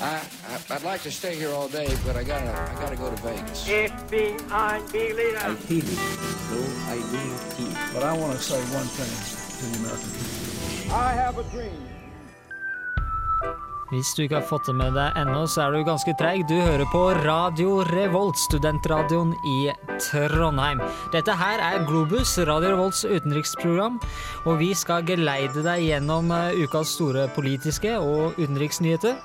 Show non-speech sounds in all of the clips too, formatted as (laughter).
I, I I'd like to stay here all day, but I gotta I gotta go to Vegas. Ich bin ein Berliner. feel it, though I do not feel. But I want to say one thing to the American people. I have a dream. Hvis du ikke har fått det med deg ennå, så er du ganske treig. Du hører på Radio Revolt, studentradioen i Trondheim. Dette her er Globus, Radio Revolts utenriksprogram, og vi skal geleide deg gjennom eh, ukas store politiske og utenriksnyheter.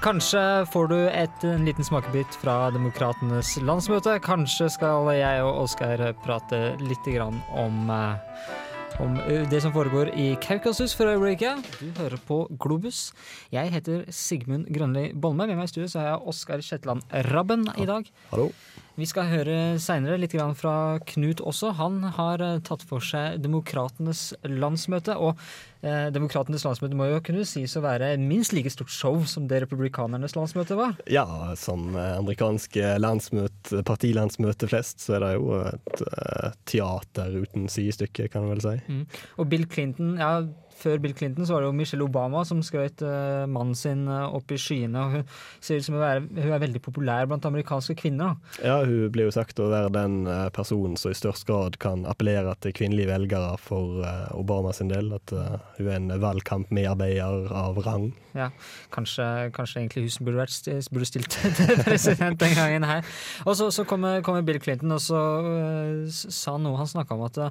Kanskje får du et, en liten smakebit fra Demokratenes landsmøte. Kanskje skal jeg og Oskar prate litt om eh, om det som foregår i Kaukasus for øyeblikket. Du hører på Globus. Jeg heter Sigmund Grønli Bolme. Med meg i studio så har jeg Oskar Kjetland Rabben i dag. Hallo. Vi skal høre seinere litt grann fra Knut også. Han har eh, tatt for seg Demokratenes landsmøte. Og eh, Demokratenes landsmøte må jo kunne sies å være minst like stort show som det republikanernes landsmøte var. Ja, som eh, amerikanske landsmøte, partilandsmøte flest, så er det jo et eh, teater uten sidestykke, kan man vel si. Mm. Og Bill Clinton, ja, før Bill Clinton så var det jo Michelle Obama som skrøt uh, mannen sin eh, opp i skyene. og Hun ser ut som å være, hun er veldig populær blant amerikanske kvinner. da. Ja, hun blir jo sagt å være den eh, personen som i størst grad kan appellere til kvinnelige velgere for uh, Obama sin del. At uh, hun er en valgkampmedarbeider av rang. Ja, kanskje, kanskje egentlig hun som burde, vært, burde stilt (laughs) til president den gangen her. Og så, så kommer, kommer Bill Clinton og så uh, sa noe. Han snakka om at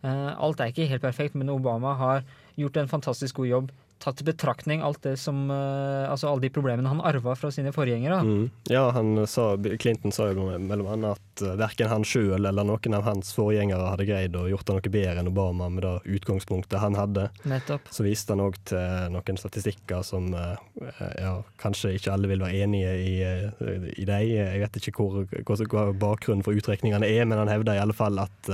alt er ikke helt perfekt, men Obama har gjort en fantastisk god jobb. Tatt i betraktning alt det som, eh, altså alle de problemene han arva fra sine forgjengere. Mm. Ja, han sa, Clinton sa jo mellom annet at uh, verken han sjøl eller noen av hans forgjengere hadde greid å gjort det noe bedre enn Obama med det utgangspunktet han hadde. Nettopp. Så viste han òg til noen statistikker som eh, ja, kanskje ikke alle vil være enige i, eh, i dem. Jeg vet ikke hvor, bakgrunnen for utrekningene er, men han hevder i alle fall at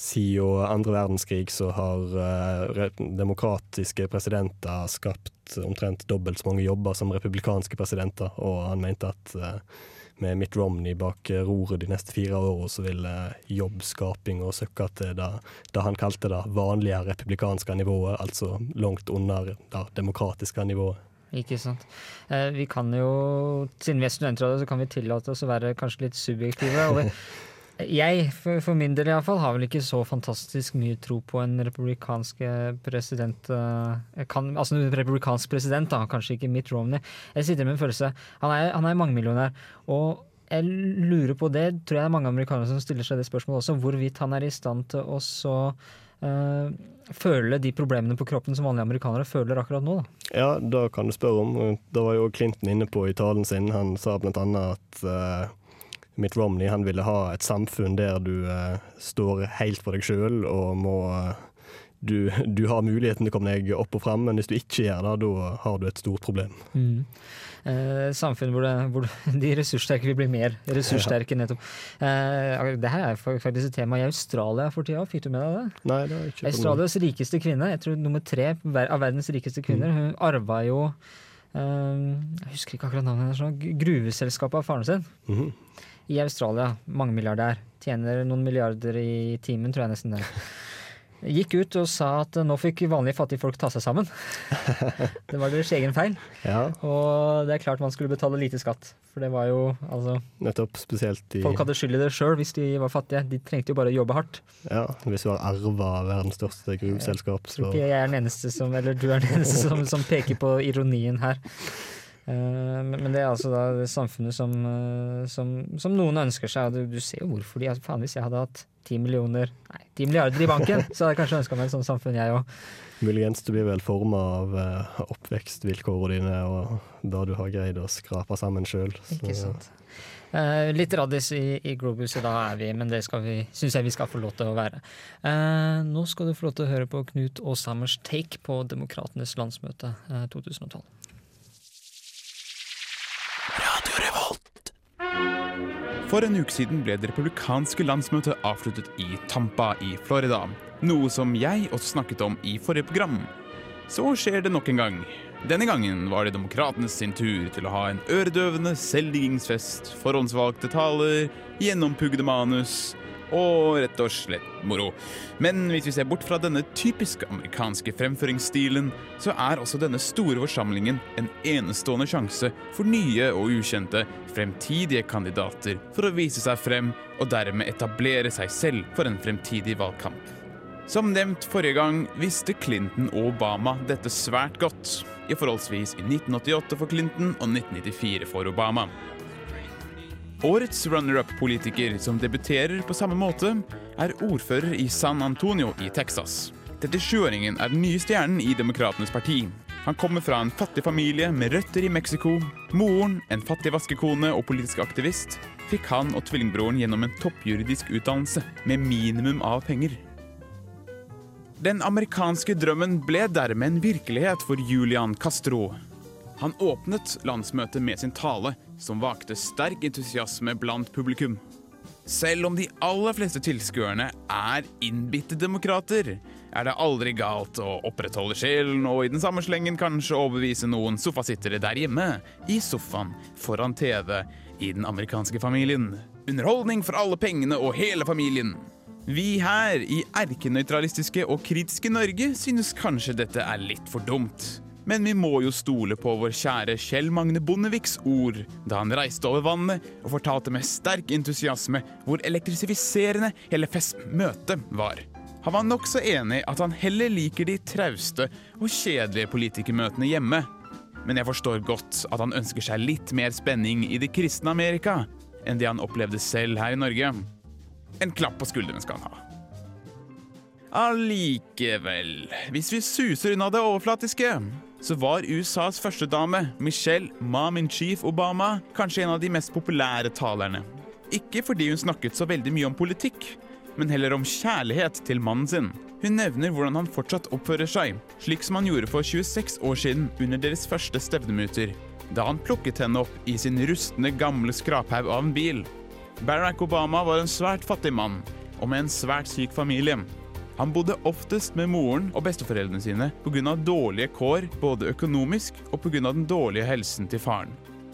siden andre verdenskrig så har eh, demokratiske presidenter skapt omtrent dobbelt så mange jobber som republikanske presidenter, og han mente at eh, med Mitt Romney bak roret de neste fire årene, så vil jobbskaping og søkke til det, det han kalte det vanlige republikanske nivået, altså langt under det demokratiske nivået. Ikke sant. Eh, vi kan jo, siden vi er studentrådet, så kan vi tillate oss å være kanskje litt subjektive. Og jeg, for, min del iallfall, har vel ikke så fantastisk mye tro på en republikansk eh, president eh, kan, Altså en republikansk president, da, kanskje ikke Mitt Romney. Jeg sitter med en følelse Han er, han er mangemillionær, og jeg lurer på det, tror jeg det er mange amerikanere som stiller seg det spørsmålet også, hvorvidt han er i stand til å så eh, føle de problemene på kroppen som vanlige amerikanere føler akkurat nå. Da. Ja, det kan du spørre om. Det var jo Clinton inne på i talen sin. Han sa annet at eh, Mitt Romney han ville ha et samfunn der du eh, står helt for deg sjøl og må eh, du, du har muligheten til å komme deg opp og fram, men hvis du ikke gjør det, da har du et stort problem. Eh, samfunn hvor, det, hvor (laughs) de ressurssterke vil bli mer ressurssterke, nettopp. Eh, det her er faktisk et tema i Australia for tida, fikk du med deg det? Nei, det er ikke Australias rikeste kvinne, jeg tror nummer tre av verdens rikeste kvinner, hun arva jo eh, Jeg husker ikke akkurat navnet hennes, gruveselskapet av faren sin. Mhm. I Australia, mangemilliardær. Tjener noen milliarder i timen, tror jeg nesten det. (laughs) Gikk ut og sa at nå fikk vanlige fattige folk ta seg sammen. (laughs) det var deres egen feil. Ja, Og det er klart man skulle betale lite skatt. For det var jo altså nettopp. Spesielt i Folk hadde skyld i det sjøl hvis de var fattige. De trengte jo bare å jobbe hardt. ja, Hvis du har arva verdens største gruveselskap, Jeg tror ikke jeg er den eneste som Eller du er den eneste som, som peker på ironien her. Eh, men det er altså da det samfunnet som, eh, som, som noen ønsker seg, du, du ser jo hvorfor de altså, Faen, hvis jeg hadde hatt ti millioner Nei, ti milliarder i banken, (laughs) så hadde jeg kanskje ønska meg et sånt samfunn, jeg òg. muligens du blir vel forma av eh, oppvekstvilkårene dine og da du har greid å skrape sammen sjøl. Ikke sant. Eh, litt raddis i, i Globus i dag er vi, men det syns jeg vi skal få lov til å være. Eh, nå skal du få lov til å høre på Knut Aashammers take på Demokratenes landsmøte eh, 2012. For en uke siden ble det republikanske landsmøtet avsluttet i Tampa i Florida. Noe som jeg også snakket om i forrige program. Så skjer det nok en gang. Denne gangen var det demokratenes sin tur til å ha en øredøvende selvdiggingsfest, forhåndsvalgte taler, gjennompugde manus og rett og slett moro. Men hvis vi ser bort fra denne typiske amerikanske fremføringsstilen, så er også denne store forsamlingen en enestående sjanse for nye og ukjente fremtidige kandidater for å vise seg frem og dermed etablere seg selv for en fremtidig valgkamp. Som nevnt forrige gang visste Clinton og Obama dette svært godt, i forholdsvis i 1988 for Clinton og 1994 for Obama. Årets runner-up-politiker som debuterer på samme måte, er ordfører i San Antonio i Texas. 37-åringen er den nye stjernen i Demokratenes parti. Han kommer fra en fattig familie med røtter i Mexico. Moren, en fattig vaskekone og politisk aktivist, fikk han og tvillingbroren gjennom en toppjuridisk utdannelse med minimum av penger. Den amerikanske drømmen ble dermed en virkelighet for Julian Castro. Han åpnet landsmøtet med sin tale, som vakte sterk entusiasme blant publikum. Selv om de aller fleste tilskuerne er innbitte demokrater, er det aldri galt å opprettholde sjelen og i den samme slengen kanskje overbevise noen sofasittere der hjemme, i sofaen, foran TV, i den amerikanske familien. Underholdning for alle pengene og hele familien. Vi her i erkenøytralistiske og kritiske Norge synes kanskje dette er litt for dumt. Men vi må jo stole på vår kjære Kjell Magne Bondeviks ord da han reiste over vannet og fortalte med sterk entusiasme hvor elektrifiserende hele festmøtet var. Han var nokså enig at han heller liker de trauste og kjedelige politikermøtene hjemme. Men jeg forstår godt at han ønsker seg litt mer spenning i det kristne Amerika enn det han opplevde selv her i Norge. En klapp på skulderen skal han ha. Allikevel, hvis vi suser unna det overflatiske, så var USAs førstedame, Michelle Mom-in-Chief Obama, kanskje en av de mest populære talerne. Ikke fordi hun snakket så veldig mye om politikk, men heller om kjærlighet til mannen sin. Hun nevner hvordan han fortsatt oppfører seg, slik som han gjorde for 26 år siden under deres første stevnemuter, da han plukket henne opp i sin rustne, gamle skraphaug av en bil. Barack Obama var en svært fattig mann, og med en svært syk familie. Han bodde oftest med moren og besteforeldrene sine pga. dårlige kår både økonomisk og pga. den dårlige helsen til faren.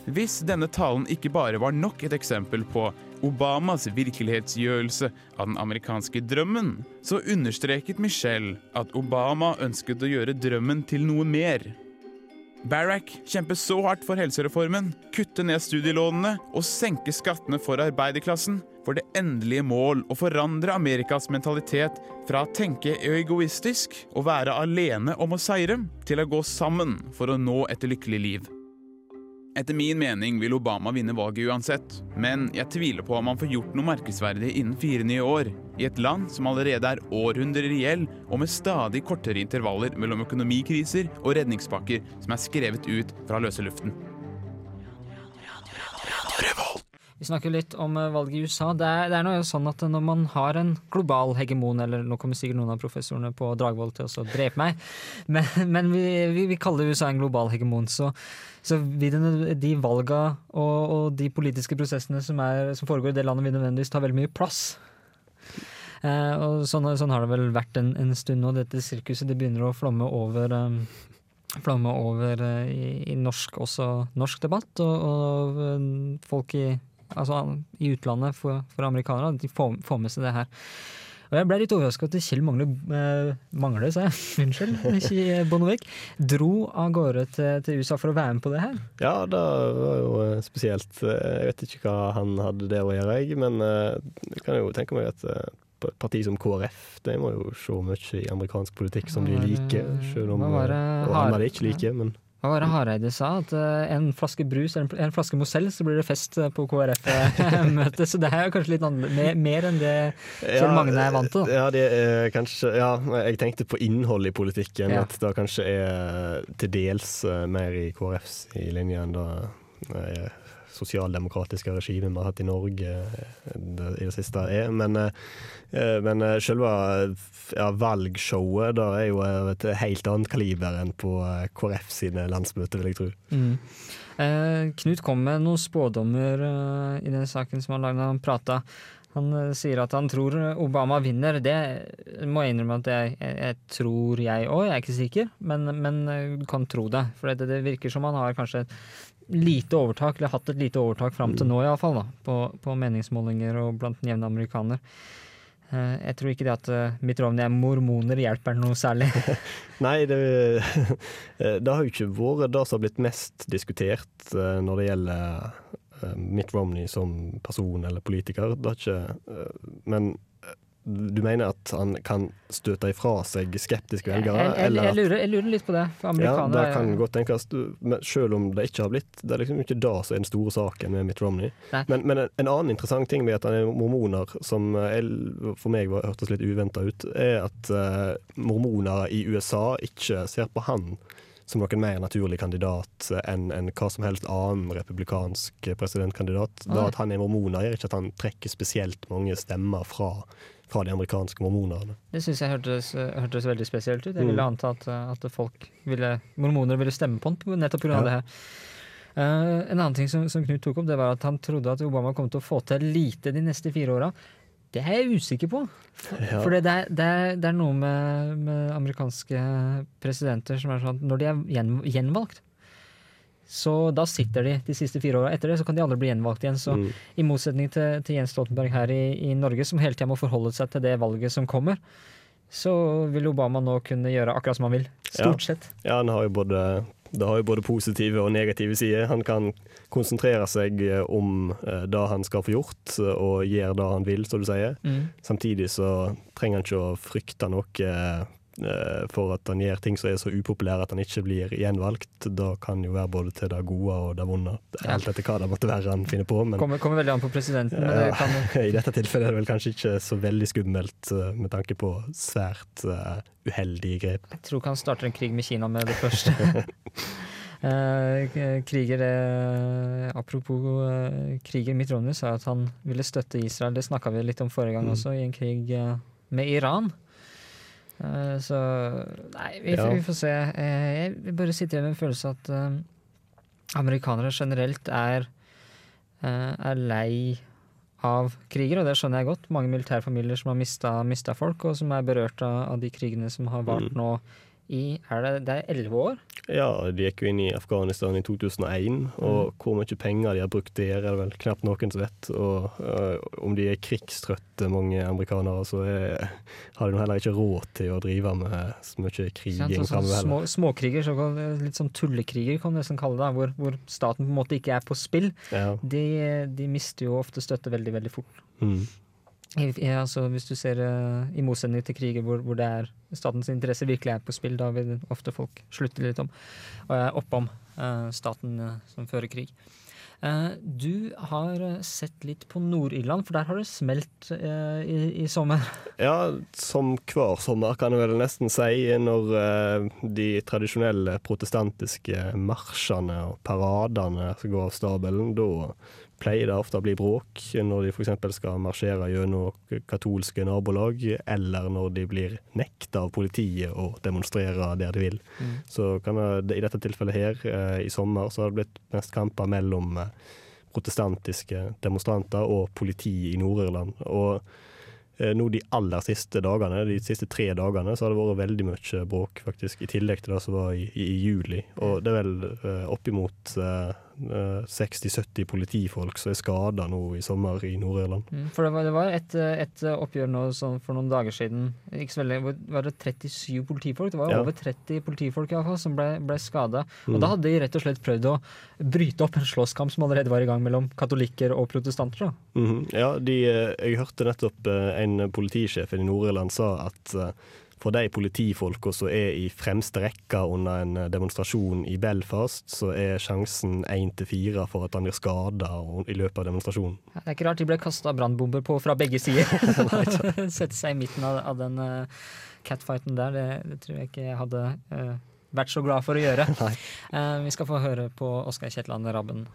Hvis denne talen ikke bare var nok et eksempel på Obamas virkelighetsgjørelse av den amerikanske drømmen, så understreket Michelle at Obama ønsket å gjøre drømmen til noe mer. Barack kjemper så hardt for helsereformen, kutte ned studielånene og senke skattene for arbeiderklassen, for det endelige mål å forandre Amerikas mentalitet fra å tenke egoistisk og være alene om å seire, til å gå sammen for å nå et lykkelig liv. Etter min mening vil Obama vinne valget uansett, men jeg tviler på om han får gjort noe merkesverdig innen fire nye år, i et land som allerede er århundrer i gjeld, og med stadig kortere intervaller mellom økonomikriser og redningspakker som er skrevet ut fra løse luften. Vi snakker litt om eh, valget i USA. Det er, det er noe sånn at når man har en global hegemon, eller nå kommer sikkert noen av professorene på Dragvoll til å drepe meg, (laughs) men, men vi, vi, vi, kaller USA en global hegemon, så, så de valga og, og, de politiske prosessene som, er, som, foregår i det landet, vil nødvendigvis ta veldig mye plass. Eh, og sånn, sånn, har det vel vært en, en, stund nå. Dette sirkuset det begynner å flomme over um, flomme over uh, i, i, norsk, norsk debatt, og, og folk i altså i utlandet for, for amerikanere, at de får, får, med seg det her. Og Jeg ble litt overraska at Kjell Mangle eh, Mangle, sa jeg, (laughs) unnskyld, ikke Bondevik, dro av gårde til, til, USA for å være med på det her. Ja, det var jo eh, spesielt. Jeg vet ikke hva han hadde der å gjøre, jeg, men eh, jeg kan jo tenke meg at et eh, parti som KrF de må jo se mye i amerikansk politikk som de liker, selv om og det ikke liker. men... Hva var det Hareide sa? At uh, en flaske brus eller en flaske Mozell, så blir det fest eh, på KrF-møtet. (laughs) så det er kanskje litt mer, mer enn det Kjell Magne er vant til. Ja, det er kanskje, ja, jeg tenkte på innholdet i politikken. Ja. At det kanskje er til dels mer i KrFs i linje enn det sosialdemokratiske regimet vi har hatt i Norge det, i det siste er. Men, men selve ja, valgshowet da er jo et helt annet kaliber enn på KrF sine landsmøter, vil jeg tro. Mm. Eh, Knut kom med noen spådommer eh, i den saken som han lagde. Han prata. Han sier at han tror Obama vinner. Det må jeg innrømme at jeg, jeg, jeg tror jeg òg. Jeg er ikke sikker, men, men kan tro det. For det, det, virker som han har kanskje lite overtak, eller hatt et lite overtak fram til mm. nå iallfall, på, på meningsmålinger og blant den jevne amerikaner. Eh, Jeg tror ikke det at eh, Mitt Romney er mormoner hjelper noe særlig. (laughs) Nei, det, (laughs) det har jo ikke vært det som har blitt mest diskutert eh, når det gjelder eh, Mitt Romney som person eller politiker. Ikke, eh, men eh, du mener at han kan støte ifra seg skeptiske velgere? jeg, jeg, eller jeg, lurer, jeg lurer litt på det. Ja, det kan godt tenkes. Selv om det ikke har blitt Det er liksom ikke det som er den store saken med Mitt Romney. Men, men en, en annen interessant ting med at han er mormoner, som eh, for meg var, hørtes litt uventa ut, er at uh, mormoner i USA ikke ser på han som noen mer naturlig kandidat enn en hva som helst annen republikansk presidentkandidat. Da at han er mormoner, gjør ikke at han trekker spesielt mange stemmer fra, fra de amerikanske mormonerne. Det syns jeg hørtes, hørtes veldig spesielt ut. Jeg Mm. anta at, at folk ville, mormoner ville stemme på den nettopp pga. Ja. det her. Uh, en annen ting som, som Knut tok opp, det var at han trodde at Obama kom til å få til lite de neste fire åra. Det er jeg usikker på. Ja. For det, det, er, det er noe med, med amerikanske presidenter som er sånn at når de er gjen, gjenvalgt, så da sitter de de siste fire åra. Etter det så kan de aldri bli gjenvalgt igjen. Så Mm. i motsetning til, til Jens Stoltenberg her i, i Norge, som hele tida må forholde seg til det valget som kommer, så vil Obama nå kunne gjøre akkurat som han vil. Stort sett. Ja, han har jo både, det har jo både positive og negative sider. Han kan konsentrere seg eh, om eh, det han skal få gjort, og gjøre det han vil, som du sier. Mm. Samtidig så trenger han ikke å frykte noe eh, for at han gjør ting som er så upopulære at han ikke blir gjenvalgt. Det kan jo være både til det gode og det vonde. helt etter hva det måtte være han finner på. Men Kommer, kommer veldig an på presidenten, men det kan (laughs) i dette tilfellet er det vel kanskje ikke så veldig skummelt eh, med tanke på svært eh, uheldige grep. Jeg tror ikke han starter en krig med Kina med det første. (laughs) Eh, kriger eh, Apropos eh, kriger Mitt sa at han ville støtte Israel. Det snakka vi litt om forrige gang Mm. også, i en krig eh, med Iran. Eh, så Nei, vi, Ja. vi får se. Eh, jeg bare sitter igjen med en følelse at eh, amerikanere generelt er, er lei av kriger, og det skjønner jeg godt. Mange militærfamilier som har mista, mista folk, og som er berørt av, av de krigene som har vart Mm. nå i er det, det er elleve år? Ja, de gikk jo inn i Afghanistan i 2001, og hvor mye penger de har brukt der, er det vel knapt noen som vet. Og uh, om de er krigstrøtte, mange amerikanere, så er, har de heller ikke råd til å drive med så mye kriging Sånn, framover. små, småkriger, litt sånn tullekriger kan du nesten kalle det, hvor, hvor staten på en måte ikke er på spill. Ja. De, de mister jo ofte støtte veldig, veldig fort. Mm. I, altså, hvis du ser uh, i motsetning til kriger hvor, hvor det er statens interesse virkelig er på spill, da vil ofte folk slutte litt om og er oppom uh, staten eh, som fører krig. Du har sett litt på Nord-Irland, for der har det smelt i, i sommer. (laughs) Ja, som hver sommer kan jeg vel nesten si, når de tradisjonelle protestantiske marsjene og paradene går av stabelen, da pleier det ofte å bli bråk når de f.eks. skal marsjere gjennom katolske nabolag, eller når de blir nekta av politiet å demonstrere der de vil. Så kan det, i dette tilfellet her, eh, i sommer, så har det blitt mest kamper mellom eh, protestantiske demonstranter og politi i Nord-Irland. Og eh, nå de aller siste dagene, de siste tre dagene, så har det vært veldig mye bråk, faktisk. I tillegg til det som var i, i, i juli. Og det er vel eh, oppimot eh, 60-70 politifolk som er skada nå i sommer i Nord-Irland. Mm, For det var, det var et, eh, et oppgjør nå for noen dager siden. Ikke så veldig, var det 37 politifolk? Det var Ja. over 30 politifolk i hvert fall, som ble, ble skada. Og Mm. da hadde de rett og slett prøvd å bryte opp en slåsskamp som allerede var i gang mellom katolikker og protestanter. Da. -hmm. Ja, de, eh, jeg hørte nettopp eh, en politisjef i Nord-Irland sa at eh, for de politifolka som er i fremste rekke under en eh, demonstrasjon i Belfast, så er sjansen én til fire for at han blir skada i løpet av demonstrasjonen. Det er ikke rart de ble kasta brannbomber på fra begge sider. (laughs) (laughs) Sette seg i midten av, av den uh, catfighten der, det, det tror jeg ikke jeg hadde uh, vært så glad for å gjøre. (laughs) Uh, vi skal få høre på Oskar Kjetland Rabben.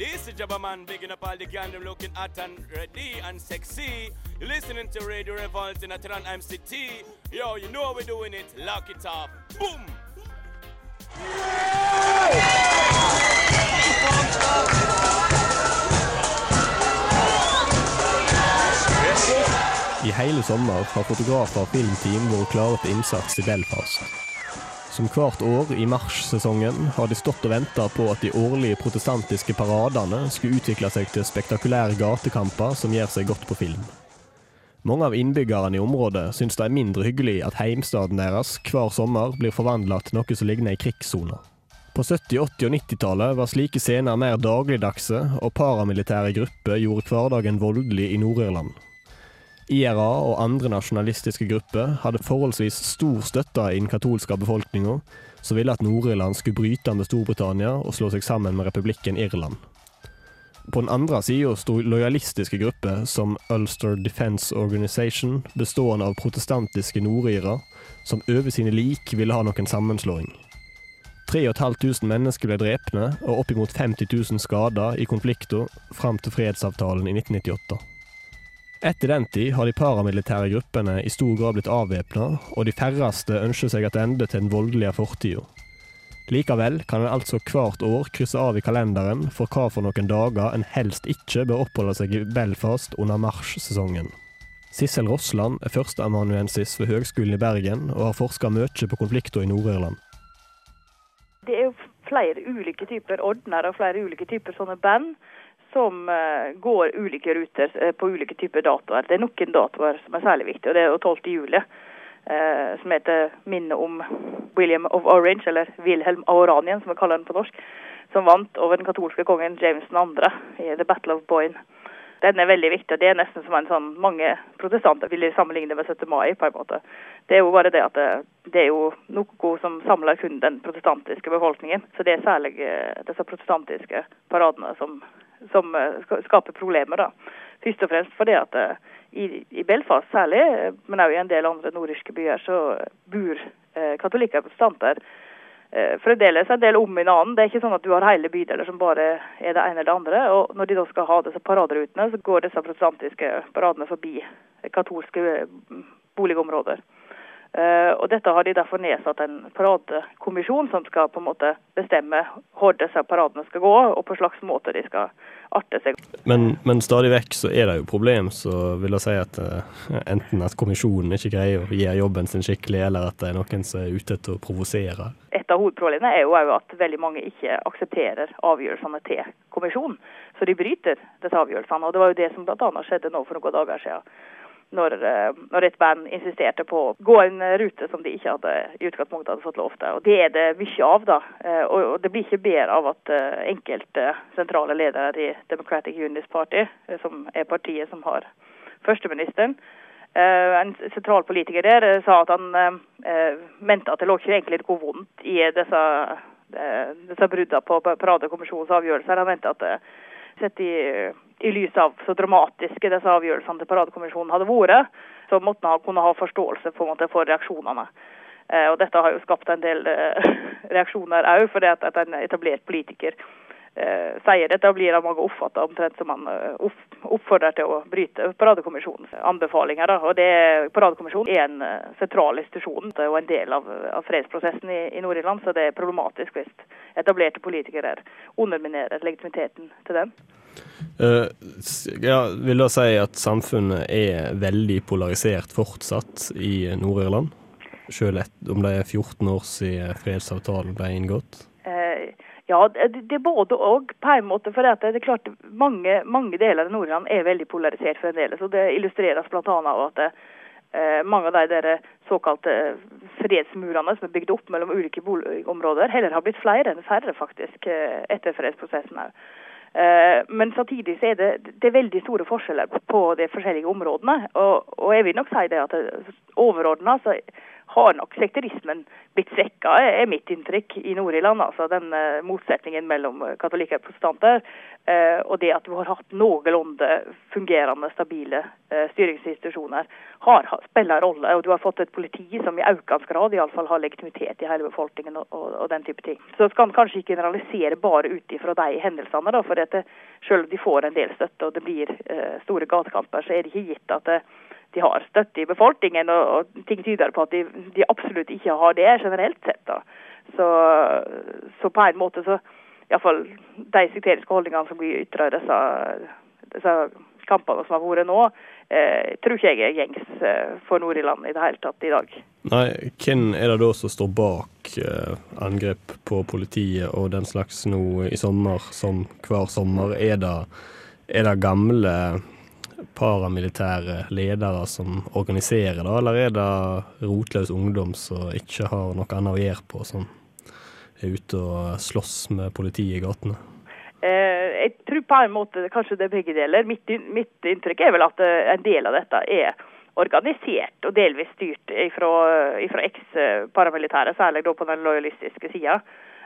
This is Jabba Man bigging up all the gang them looking hot and ready and sexy. You're listening to Radio Revolt in Atran MCT. Yo, you know we're doing it. Lock it up. Boom! I hele sommer har fotografer og filmteam vært klare til innsats i Belfast. Som hvert år i marssesongen har de stått og venta på at de årlige protestantiske paradene skulle utvikle seg til spektakulære gatekamper som gjør seg godt på film. Mange av innbyggerne i området syns det er mindre hyggelig at heimstaden deres hver sommer blir forvandla til noe som ligner ei krigssone. På 70-, 80- og 90-tallet var slike scener mer dagligdagse, og paramilitære grupper gjorde hverdagen voldelig i Nord-Irland. IRA og andre nasjonalistiske grupper hadde forholdsvis stor støtte i den katolske befolkninga, som ville at Nord-Irland skulle bryte med Storbritannia og slå seg sammen med republikken Irland. På den andre sida sto lojalistiske grupper som Ulster Defence Organisation, bestående av protestantiske nordirer, som over sine lik ville ha noen sammenslåing. 3500 mennesker ble drepne og oppimot 50 000 skader i konflikter fram til fredsavtalen i 1998. Etter den tid har de paramilitære gruppene i stor grad blitt avvæpna, og de færreste ønsker seg tilbake til den voldelige fortida. Likevel kan en altså hvert år krysse av i kalenderen for hva for noen dager en helst ikke bør oppholde seg i Belfast under marsjsesongen. Sissel Rossland er førsteamanuensis ved Høgskolen i Bergen og har forska mye på konflikter i Nord-Irland. Det er jo flere ulike typer ordner og flere ulike typer sånne band som uh, går ulike ruter uh, på ulike typer datoer. Det er noen datoer som er særlig viktige, og det er 12. juli. Uh, som heter minne om William of Orange, eller Wilhelm av Oranien, som vi kaller den på norsk. Som vant over den katolske kongen James 2. i The Battle of Boyne. Den er veldig viktig. og Det er nesten som en sånn mange protestanter vil sammenligne med 17. mai. på en måte. Det er jo bare det at det, det er jo noe som samler kun den protestantiske befolkningen. Så det er særlig disse protestantiske paradene som som skaper problemer. da. Først og fremst fordi at i, i Belfast særlig, men også i en del andre nordiske byer, så bor eh, katolikker og protestanter eh, fremdeles en del om i annen. Det er ikke sånn at du har hele bydeler som bare er det ene eller det andre. Og når de da skal ha disse paraderutene, så går disse protestantiske paradene forbi katolske boligområder. Uh, og Dette har de derfor nedsatt en paradekommisjon som skal på en måte bestemme hvor disse paradene skal gå, og på slags måte de skal arte seg. Men, men stadig vekk så er det jo problem, så vil jeg si at uh, enten at kommisjonen ikke greier å gjøre jobben sin skikkelig, eller at det er noen som er ute til å provosere. Et av hovedproblemene er jo at veldig mange ikke aksepterer avgjørelsene til kommisjonen. Så de bryter disse avgjørelsene. og Det var jo det som bl.a. skjedde nå for noen dager siden når, når, et band insisterte på å gå en rute som de ikke hadde i utgangspunktet hadde fått lov til. Og Det er det mye av. da, og Det blir ikke bedre av at enkelte sentrale ledere i Democratic Unionist Party, som er partiet som har førsteministeren, en sentral politiker der sa at han mente at det lå ikke egentlig noe vondt i disse, disse bruddene på Paradekommisjonens avgjørelser. Han mente at sett i, i lys av så dramatiske disse avgjørelsene til Paradekommisjonen hadde vært, så måtte man kunne ha forståelse på en måte for reaksjonene. Eh, og Dette har jo skapt en del eh, (laughs) reaksjoner òg, fordi at, at en etablert politiker sier dette, blir det mange oppfatta omtrent som man opp, oppfordrer til å bryte Paradekommisjonens anbefalinger. Da. Og det, Paradekommisjonen er en sentral institusjon og en del av, av fredsprosessen i, i Nord-Irland, så det er problematisk hvis etablerte politikere underminerer legitimiteten til den. Uh, ja, vil da si at samfunnet er veldig polarisert fortsatt i Nord-Irland? Selv om det er 14 år siden fredsavtalen ble inngått? Uh, ja, det, er både og på en måte. For det er klart mange, mange deler av Nord-Irland er veldig polarisert fremdeles. og Det illustreres bl.a. av at eh, mange av de der såkalte fredsmurene som er bygd opp mellom ulike boligområder, heller har blitt flere enn færre faktisk etter fredsprosessen. Også. Men samtidig så er det, det er veldig store forskjeller på de forskjellige områdene. Og, og jeg vil nok si det at overordna så har nok sekterismen blitt svekka, er mitt inntrykk i Nord-Irland. Altså den uh, motsetningen mellom katolikker og protestanter. Uh, og det at du har hatt noenlunde fungerende, stabile styringsinstitusjoner, har, spiller rolle. Og du har fått et politi som i økende grad iallfall har legitimitet i hele befolkningen og, og, og, den type ting. Så skal en kanskje ikke generalisere bare ut ifra de hendelsene. da, for dette, selv om de får en del støtte og det blir store gatekamper, så er det ikke gitt at det de har støtte i befolkningen, og, og, ting tyder på at de, de, absolutt ikke har det generelt sett. da. Så, så på en måte så Iallfall de sekteriske holdningene som blir ytra i disse, disse kampene som har vært nå, eh, tror ikke jeg er gjengs eh, for Nord-Irland i det hele tatt i dag. Nei, Hvem er det da som står bak eh, angrep på politiet og den slags nå i sommer, som hver sommer? Er det, er det gamle paramilitære ledere som organiserer, det, eller er det rotløs ungdom som ikke har noe annet å gjøre på, som er ute og slåss med politiet i gatene? Eh, jeg tror på en måte kanskje det er begge deler. Mitt, mitt inntrykk er vel at eh, en del av dette er organisert og delvis styrt fra eks-paramilitære, særlig da på den lojalistiske sida.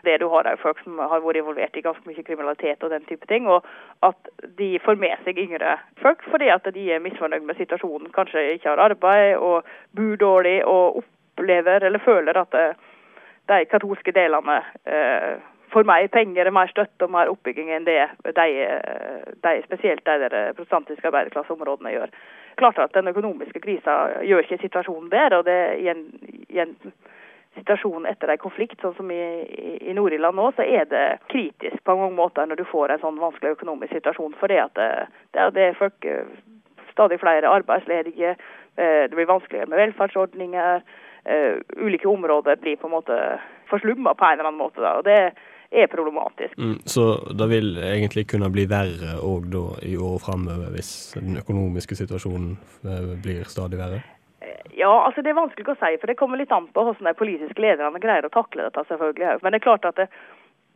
Det du har er folk som har vært involvert i ganske mye kriminalitet og den type ting. Og at de får med seg yngre folk fordi at de er misfornøyd med situasjonen, kanskje ikke har arbeid og bor dårlig og opplever eller føler at eh, de katolske delene eh, får mer penger, mer støtte og mer oppbygging enn det de, de spesielt de der protestantiske arbeiderklasseområdene gjør. Klart at Den økonomiske krisa gjør ikke situasjonen bedre. og det i en, i en situasjon etter en konflikt, sånn som i, i, Nord-Irland nå, så er det kritisk på mange måter når du får en sånn vanskelig økonomisk situasjon. For det, at det, det, er- det er folk, eh, stadig flere arbeidsledige, eh, det blir vanskeligere med velferdsordninger. eh, Ulike områder blir på en måte forslumma på en eller annen måte. Og det er problematisk. Mm, så det vil egentlig kunne bli verre òg i året framover, hvis den økonomiske situasjonen eh, blir stadig verre? Ja, altså det er vanskelig å si, for det kommer litt an på hvordan de politiske lederne greier å takle dette. selvfølgelig. Men det er klart at det,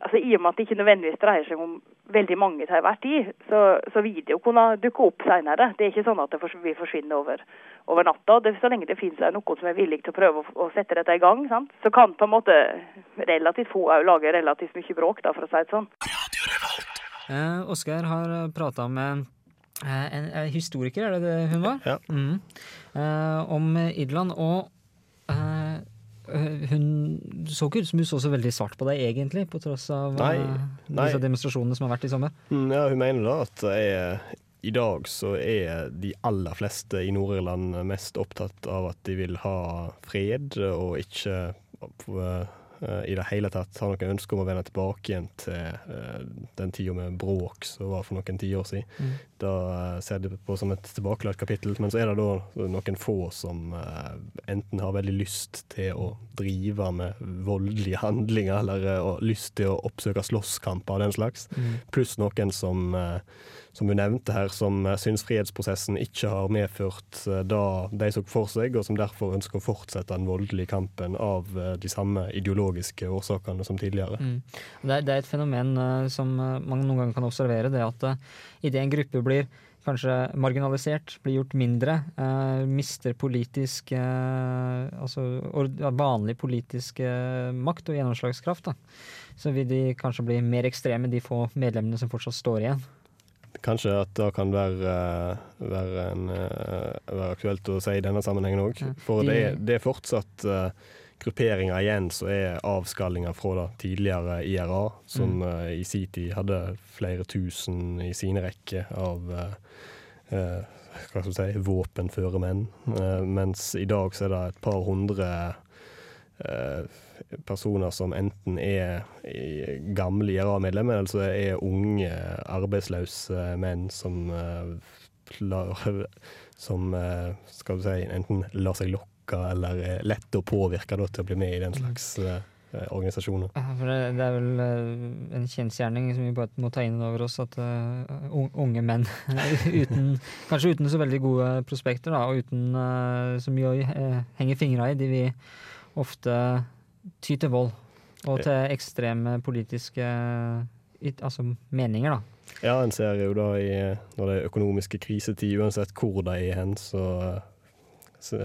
altså i og med at det ikke nødvendigvis dreier seg om veldig mange til enhver tid, så, så vil det jo kunne dukke opp senere. Det er ikke sånn at det vil forsvinne over, over natta. Det, så lenge det finnes noen som er villig til å prøve å, å sette dette i gang, sant? så kan på en måte relativt få òg lage relativt mye bråk, da, for å si det sånn. Eh, Oskar har prata med en, en historiker, er det det hun var? Ja. Mm. Eh, om Irland, og eh, eh, hun så ikke ut som hun så så veldig svart på deg, egentlig, på tross av Nei, eh, nei. disse demonstrasjonene som har vært i sommer. Mm, Ja, hun mener da at er, i dag så er de aller fleste i Nord-Irland mest opptatt av at de vil ha fred, og ikke eh, i det hele tatt har noe ønske om å vende tilbake igjen til eh, den tida med bråk som var for noen tiår siden. Mm. Da eh, ser det på som et tilbakelagt kapittel, men så er det da noen få som eh, enten har veldig lyst til å drive med voldelige (laughs) handlinger, eller eh, lyst til å oppsøke slåsskamper og den slags, Mm. pluss noen som eh, som hun nevnte her, som eh, syns frihetsprosessen ikke har medført det de så for seg, og som derfor ønsker å fortsette den voldelige kampen av eh, de samme ideologiske årsakene som tidligere. Mm. Det, er, det er et fenomen eh, som eh, man noen ganger kan observere, det at idet en gruppe blir kanskje marginalisert, blir gjort mindre, eh, mister politisk eh, Altså or, vanlig politisk eh, makt og gjennomslagskraft, da, så vil de kanskje bli mer ekstreme, de få medlemmene som fortsatt står igjen. Kanskje at det kan være, eh, være, en, eh, være aktuelt å si i denne sammenhengen òg. For det er, det er fortsatt eh, grupperinger igjen som er avskallinger fra det tidligere IRA, som Mm. i sin tid hadde flere tusen i sine rekker av eh, hva skal si, våpenføre menn. Mens i dag så er det et par hundre eh, personer som enten er gamle IRA-medlemmer, eller så er unge arbeidsløse menn som eh, som eh, skal du si, enten lar seg lokke eller er lette å påvirke da, til å bli med i den slags eh, organisasjoner. Ja, For det, det er vel en kjensgjerning som vi bare må ta inn over oss, at uh, unge menn (laughs) uten, kanskje uten så veldig gode prospekter, da, og uten uh, så mye å uh, henge fingra i, de vi ofte ty til vold og til ekstreme politiske altså meninger, da. Ja, en ser jo da i, når det er økonomiske krisetid, uansett hvor de er hen, så, så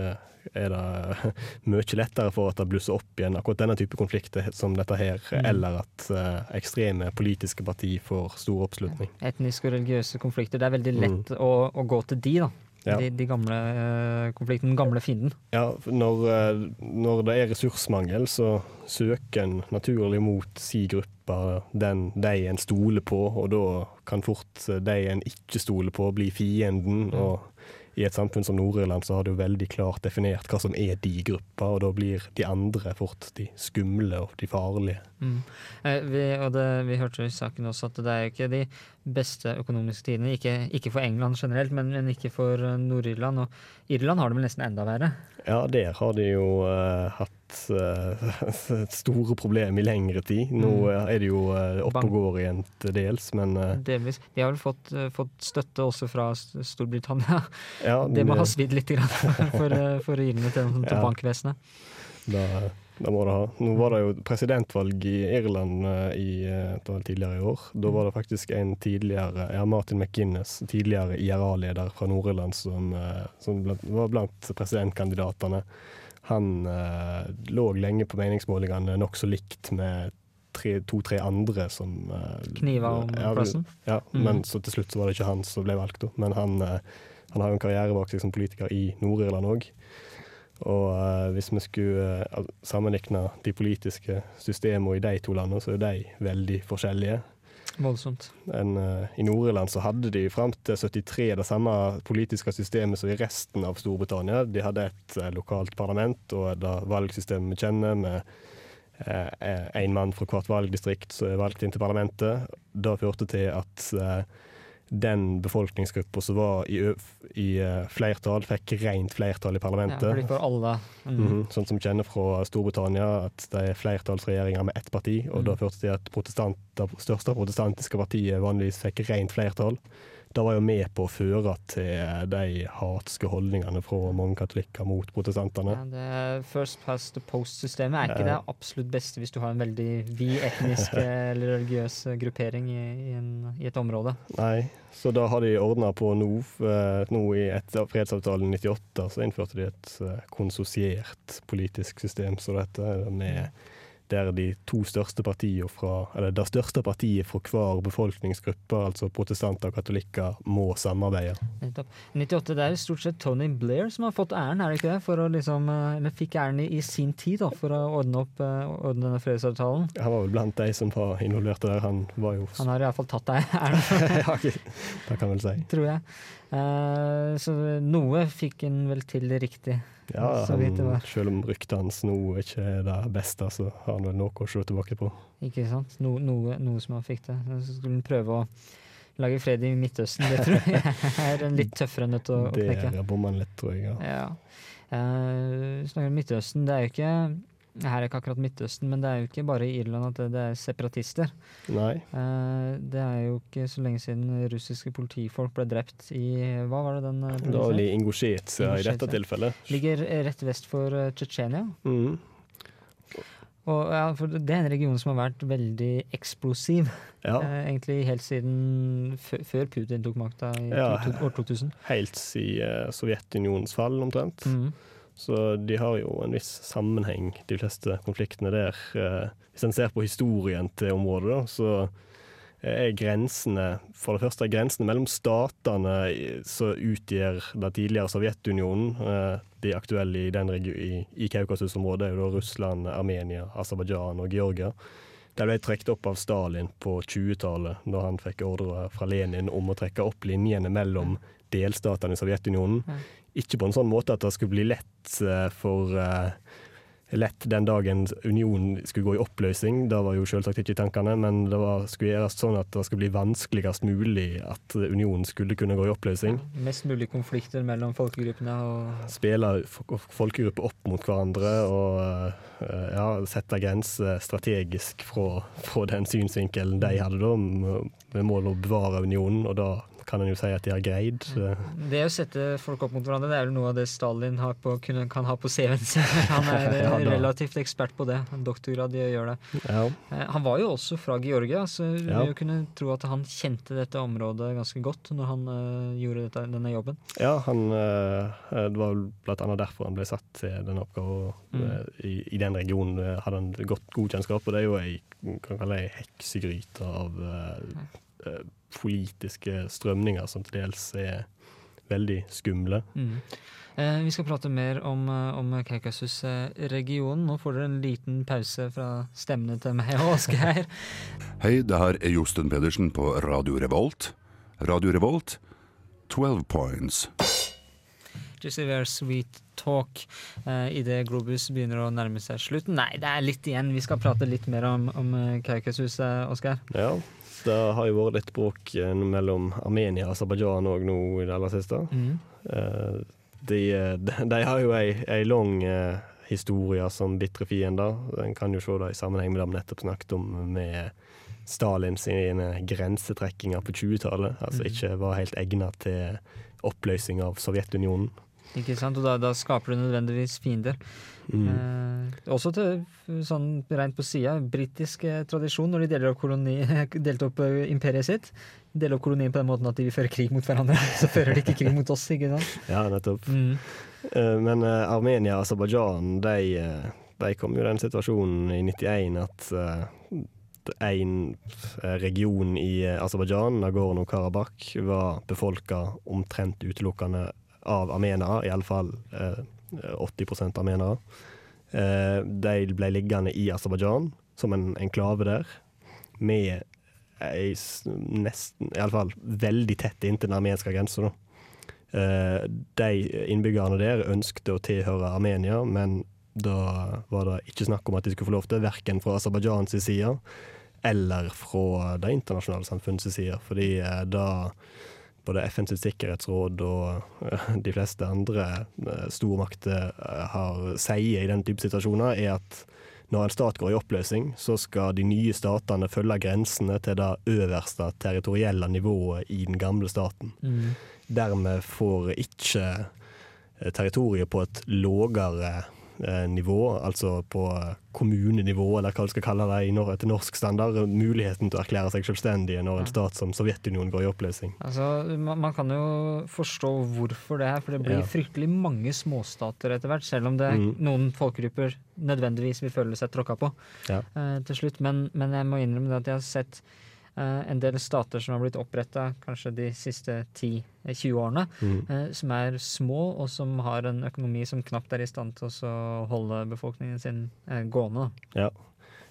er det (laughs) mye lettere for at det blusser opp igjen akkurat denne type konflikter som dette her, Mm. eller at eh, ekstreme politiske partier får stor oppslutning. Etniske og religiøse konflikter. Det er veldig lett Mm. å, å gå til de, da. Ja. De, de gamle konflikten, konfliktene, den gamle fienden. Ja, når, eh, når det er ressursmangel, så søker en naturlig mot si gruppe den de en stoler på, og da kan fort de en ikke stoler på, bli fienden. Mm. Og i et samfunn som Nord-Irland så har jo veldig klart definert hva som er de gruppa, og da blir de andre fort de skumle og de farlige. Mm. Eh, vi, og det, vi hørte i saken også at det er ikke de beste økonomiske tidene. Ikke, ikke for England generelt, men, men ikke for eh, Nord-Irland. Og Irland har det vel nesten enda verre. Ja, der har de jo eh, hatt eh, (laughs) store problem i lengre tid. Nå Mm. eh, er det jo eh, oppe og går igjen til dels, men Delvis. De har vel fått, fått støtte også fra Storbritannia. ja, (laughs) Det må ha svidd litt grann (laughs) for, for å gi dem til, til Ja. bankvesenet. Da, da må det ha. Nå var det jo presidentvalg i Irland i, tidligere i år. Da var det faktisk en tidligere, ja, Martin McGuinness, tidligere IRA-leder fra Nord-Irland, som, som blant, var blant presidentkandidatene. Han eh, lå lenge på meningsmålingene nokså likt med tre- to-tre andre som eh, Kniva om ja, plassen. Ja, mm. men så til slutt så var det ikke han som ble valgt, da. Men han, eh, han har jo en karriere bak seg som politiker i Nord-Irland òg. Og eh, hvis vi skulle eh, sammenlikne de politiske systemene i de to landene, så er de veldig forskjellige. Voldsomt. En, uh, I Nord-Irland så hadde de fram til 73 det samme politiske systemet som i resten av Storbritannia. De hadde et uh, lokalt parlament og det valgsystemet vi kjenner, med én mann fra hvert valgdistrikt som er valgt inn til parlamentet. Det førte til at eh, den befolkningsgruppa som var i, i eh, flertall, fikk rent flertall i Ja, parlamentet. for alle mm. Mhm, Sånn som vi kjenner fra Storbritannia, at det er flertallsregjeringer med ett parti. Og Mm. det førte til at det største protestantiske partiet vanligvis fikk rent flertall. Det var jo med på å føre til de hatske holdningene fra mange katolikker mot protestantene. Ja, det First past the post-systemet er ikke det absolutt beste hvis du har en veldig vid etnisk (laughs) eh, eller religiøs eh, gruppering i, i, en, i et område. Nei, så da har de ordna på nå. eh, Nå i etter fredsavtalen 98 så innførte de et eh, konsosiert politisk system som dette, med der de to største partiene fra Eller det største partiet fra hver befolkningsgruppe, altså protestanter og katolikker, må samarbeide. Nettopp. 98 det er stort sett Tony Blair som har fått æren, er det ikke det? For å liksom, eh, eller fikk æren i, sin tid da, for å ordne opp eh, ordne denne fredsavtalen. Han var vel blant de som var involvert der. Han var jo Han har iallfall tatt deg (laughs) æren, (laughs) ja, Det kan vel si. tror jeg. Uh, så noe fikk han vel til riktig. Ja, så vidt det han, selv om ryktet hans nå ikke er det beste, så har han vel noe å se tilbake på. Ikke sant? No, noe, noe som han fikk til. Så skulle han prøve å lage fred i Midtøsten. Det tror jeg (laughs) er en litt tøffere nøtt å, knekke. Det bomma han litt, tror jeg. Ja. Ja. Uh, snakker om Midtøsten. Det er jo ikke her er ikke akkurat Midtøsten, men det er jo ikke bare i Irland at det, det er separatister. Nei. Eh, det er jo ikke så lenge siden russiske politifolk ble drept i Hva var det den eh, Da var det Ingusjetia i dette tilfellet. Ligger eh, rett vest for uh, Tsjetsjenia. Mm. Og ja, for det er en region som har vært veldig eksplosiv. Ja. Eh, egentlig helt siden før Putin tok makta i Ja. år 2000. Helt siden Sovjetunionens fall, omtrent. Mhm. Så de har jo en viss sammenheng, de fleste konfliktene der. Eh, Hvis en ser på historien til området, da, så er grensene For det første er grensene mellom statene som utgjør det tidligere Sovjetunionen. eh, De aktuelle i, den i, i Kaukasus-området er jo da Russland, Armenia, Aserbajdsjan og Georgia. De ble trukket opp av Stalin på 20-tallet, da han fikk ordre fra Lenin om å trekke opp linjene mellom delstatene i Sovjetunionen. Ja. Ikke på en sånn måte at det skulle bli lett eh, for eh, Lett den dagen unionen skulle gå i oppløsning. Det var jo selvsagt ikke tankene, men det var, skulle gjøres sånn at det skulle bli vanskeligst mulig at unionen skulle kunne gå i oppløsning. Mest mulig konflikter mellom folkegruppene og Spille folkegrupper opp mot hverandre og eh, ja, sette grenser strategisk fra, fra den synsvinkelen de hadde da, med med mål å bevare unionen, og da kan en jo si at de har greid. Det å sette folk opp mot hverandre, det er vel noe av det Stalin har på, kan ha på CV-en sin. (laughs) Han er (laughs) Ja, relativt ekspert på det. Doktorgrad i å gjøre det. Ja. Eh, Han var jo også fra Georgia, så Ja. vi kunne tro at han kjente dette området ganske godt når han eh, gjorde dette, denne jobben. Ja, han, eh, det var blant annet derfor han ble satt til denne oppgaven. Mm. I, I den regionen hadde han godt god kjennskap, og det er jo ei, kan kalle ei heksegryte av politiske strømninger som til dels er veldig skumle. Mm. Eh, vi skal prate mer om, eh, om Kaukasus-regionen. Nå får dere en liten pause fra stemmene til meg og Asgeir. (laughs) Hei, det her er Josten Pedersen på Radio Revolt. Radio Revolt, 12 points. Just a very sweet talk uh, idet Globus begynner å nærme seg slutten. Nei, det er litt igjen. Vi skal prate litt mer om, om eh, Kaukasus, eh, Oskar. Ja, det har jo vært litt bråk eh, mellom Armenia og Aserbajdsjan òg nå i det aller siste. Mm. Eh, de, de, de har jo ei, ei lang historie som bitre fiender. En kan jo se det i sammenheng med det vi nettopp snakket om med Stalin sine grensetrekkinger på 20-tallet. Altså Mm. ikke var helt egnet til oppløsning av Sovjetunionen. Ikke sant? Og da, da skaper du nødvendigvis fiender. Mm. Også til sånn rent på sida, britisk eh, tradisjon når de deler opp, koloni, (laughs) delte opp eh, imperiet sitt. Deler opp kolonien på den måten at de vil føre krig mot hverandre. (laughs) Så fører de ikke krig mot oss, ikke sant? Ja, nettopp. Mm. Eh, Men Armenia og Aserbajdsjan de, de kom jo i den situasjonen i 91 at en region i Aserbajdsjan, Nagorno-Karabakh, var befolka omtrent utelukkende av armenere, iallfall eh, 80% armenere. Eh, de ble liggende i Aserbajdsjan som en enklave der, med ei nesten Iallfall veldig tett inntil den armenske grensa. Eh, de innbyggerne der ønsket å tilhøre Armenia, men da var det ikke snakk om at de skulle få lov til, verken fra Aserbajdsjans side eller fra det internasjonale samfunnets side. Fordi eh, da både FNs sikkerhetsråd og eh, de fleste andre eh, stormakter eh, har sier i den type situasjoner, er at når en stat går i oppløsning, så skal de nye statene følge grensene til det øverste territorielle nivået i den gamle staten. Mm. Dermed får ikke territoriet på et lågere nivå, altså på eh, kommunenivå, eller hva du skal kalle det etter norsk standard, muligheten til å erklære seg selvstendige når en stat som Sovjetunionen går i oppløsning. Altså, man, man kan jo forstå hvorfor det er, for det blir Ja. fryktelig mange småstater etter hvert, selv om det Mm. noen folkegrupper nødvendigvis vil føle seg tråkka på Ja. eh, til slutt. Men, men jeg må innrømme det at jeg har sett eh, en del stater som har blitt oppretta kanskje de siste 10-20 årene, Mm. eh, som er små, og som har en økonomi som knapt er i stand til å holde befolkningen sin eh, gående. Ja.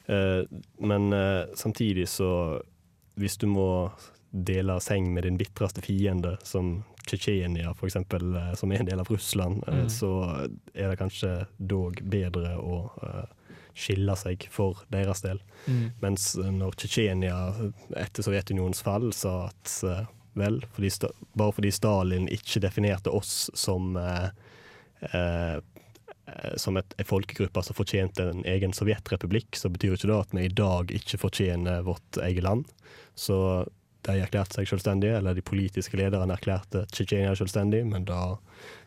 Eh, men eh, samtidig så Hvis du må dele seng med din bitreste fiende, som Tsjetsjenia f.eks., eh, som er en del av Russland, eh, Mm. så er det kanskje dog bedre å eh, skille seg for deres del. Mm. Mens eh, når Tsjetsjenia etter Sovjetunionens fall sa at eh, vel, fordi bare fordi Stalin ikke definerte oss som eh, eh, eh, som et, en folkegruppe som fortjente en egen sovjetrepublikk, så betyr ikke det at vi i dag ikke fortjener vårt eget land. Så de erklærte seg selvstendige, eller de politiske lederne erklærte Tsjetsjenia selvstendig, men da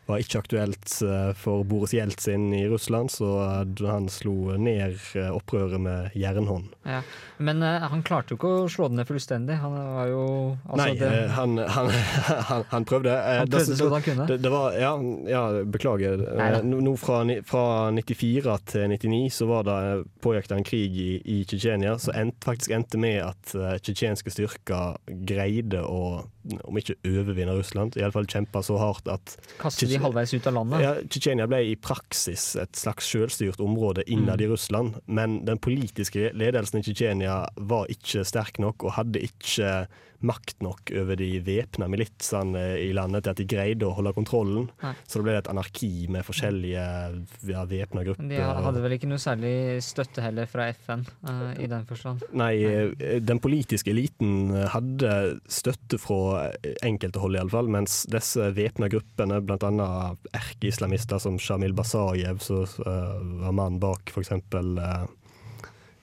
var ikke aktuelt eh, for Boris Jeltsin i Russland, så eh, han slo ned eh, opprøret med jernhånd. Ja. Men han klarte jo ikke å slå det ned fullstendig. Han var jo altså, Nei, det, han, han, (laughs) han, han prøvde. Han det- prøvde så godt han kunne. Det, det var, ja, ja, beklager. Nå no, fra, fra 94 til 99 så var det pågikk det en krig i, i Tsjetsjenia som faktisk endte med at tsjetsjenske styrker greide å, om ikke overvinne Russland, iallfall kjempe så hardt at Kaste de halvveis ut av landet. ja, Tsjetsjenia ble i praksis et slags selvstyrt område innad Mm. i Russland, men den politiske ledelsen i Tsjetsjenia var ikke sterk nok og hadde ikke makt nok over de væpna militsene i landet til at de greide å holde kontrollen. Nei. Så det ble et anarki med forskjellige ja, væpna grupper. De hadde vel ikke noe særlig støtte heller fra FN uh, i den forstand. Nei, Nei, den politiske eliten hadde støtte fra enkelte hold, iallfall, mens disse væpna gruppene, bl.a. erkeislamister som Shamil Basayev, som uh, var mannen bak f.eks. Uh,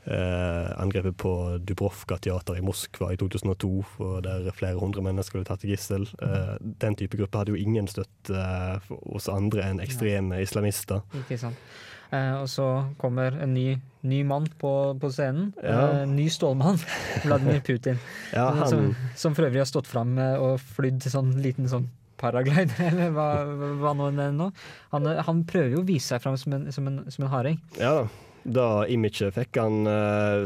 angrepet på Dubrovka teater i Moskva i 2002, der flere hundre mennesker ble tatt til gissel. Eh, den type gruppe hadde jo ingen støtte eh, hos andre enn ekstreme islamister. Ikke sant. Eh, og så kommer en ny, ny mann på, på scenen. Ja. Eh, ny stålmann. (laughs) Vladimir Putin. Ja, han- som, som for øvrig har stått fram eh, og flydd til sånn liten sånn paraglider, (laughs) eller hva, hva nå enn nå. Han, eh, han prøver jo å vise seg fram som en, som en, som en harding. Ja da. Da imaget fikk han eh,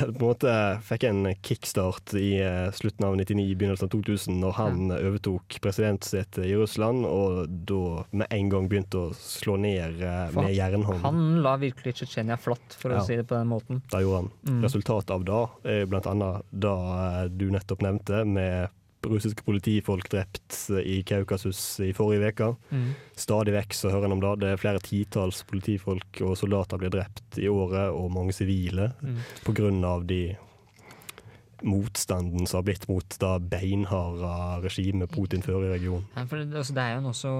på en måte fikk en kickstart i eh, slutten av 99, begynnelsen av 2000, når han overtok presidentsetet i Russland, og da med en gang begynte å slå ned eh, For med jernhånd. Han la virkelig Tsjetsjenia flatt, for Ja. å si det på den måten. Det gjorde han. Mm. Resultatet av det er blant annet det eh, du nettopp nevnte, med russiske politifolk drept i Kaukasus i forrige uke. Mm. Stadig vekk så hører en om det. Det er flere titalls politifolk og soldater blir drept i året, og mange sivile, Mm. av de motstanden som har blitt mot det beinharde regimet Putin fører i regionen. Ja, for det, altså, det er jo en også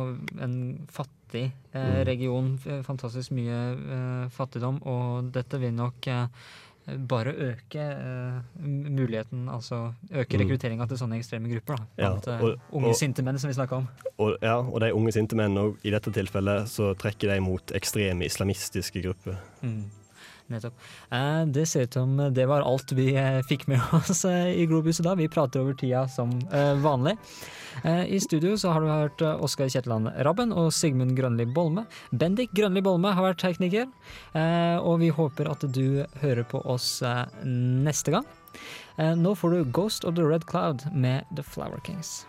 en fattig eh, Mm. region. f- Fantastisk mye eh, fattigdom, og dette vil nok eh, bare øke uh, muligheten, altså øke Mm. rekrutteringa til sånne ekstreme grupper. da. Ja, Blant eh, og- unge og- sinte menn, som vi snakka om. Og, ja, og de unge sinte menn, og i dette tilfellet, så trekker de mot ekstreme islamistiske grupper. Mm. Nettopp. Eh, det ser ut som det var alt vi eh, fikk med (laughs) oss eh, i Globuset da. Vi prater over tida som vanlig. I studio så har du hørt Oskar Kjetland Rabben og Sigmund Grønli Bolme. Bendik Grønli Bolme har vært tekniker, og vi håper at du hører på oss neste gang. Nå får du Ghost of the Red Cloud med The Flower Kings.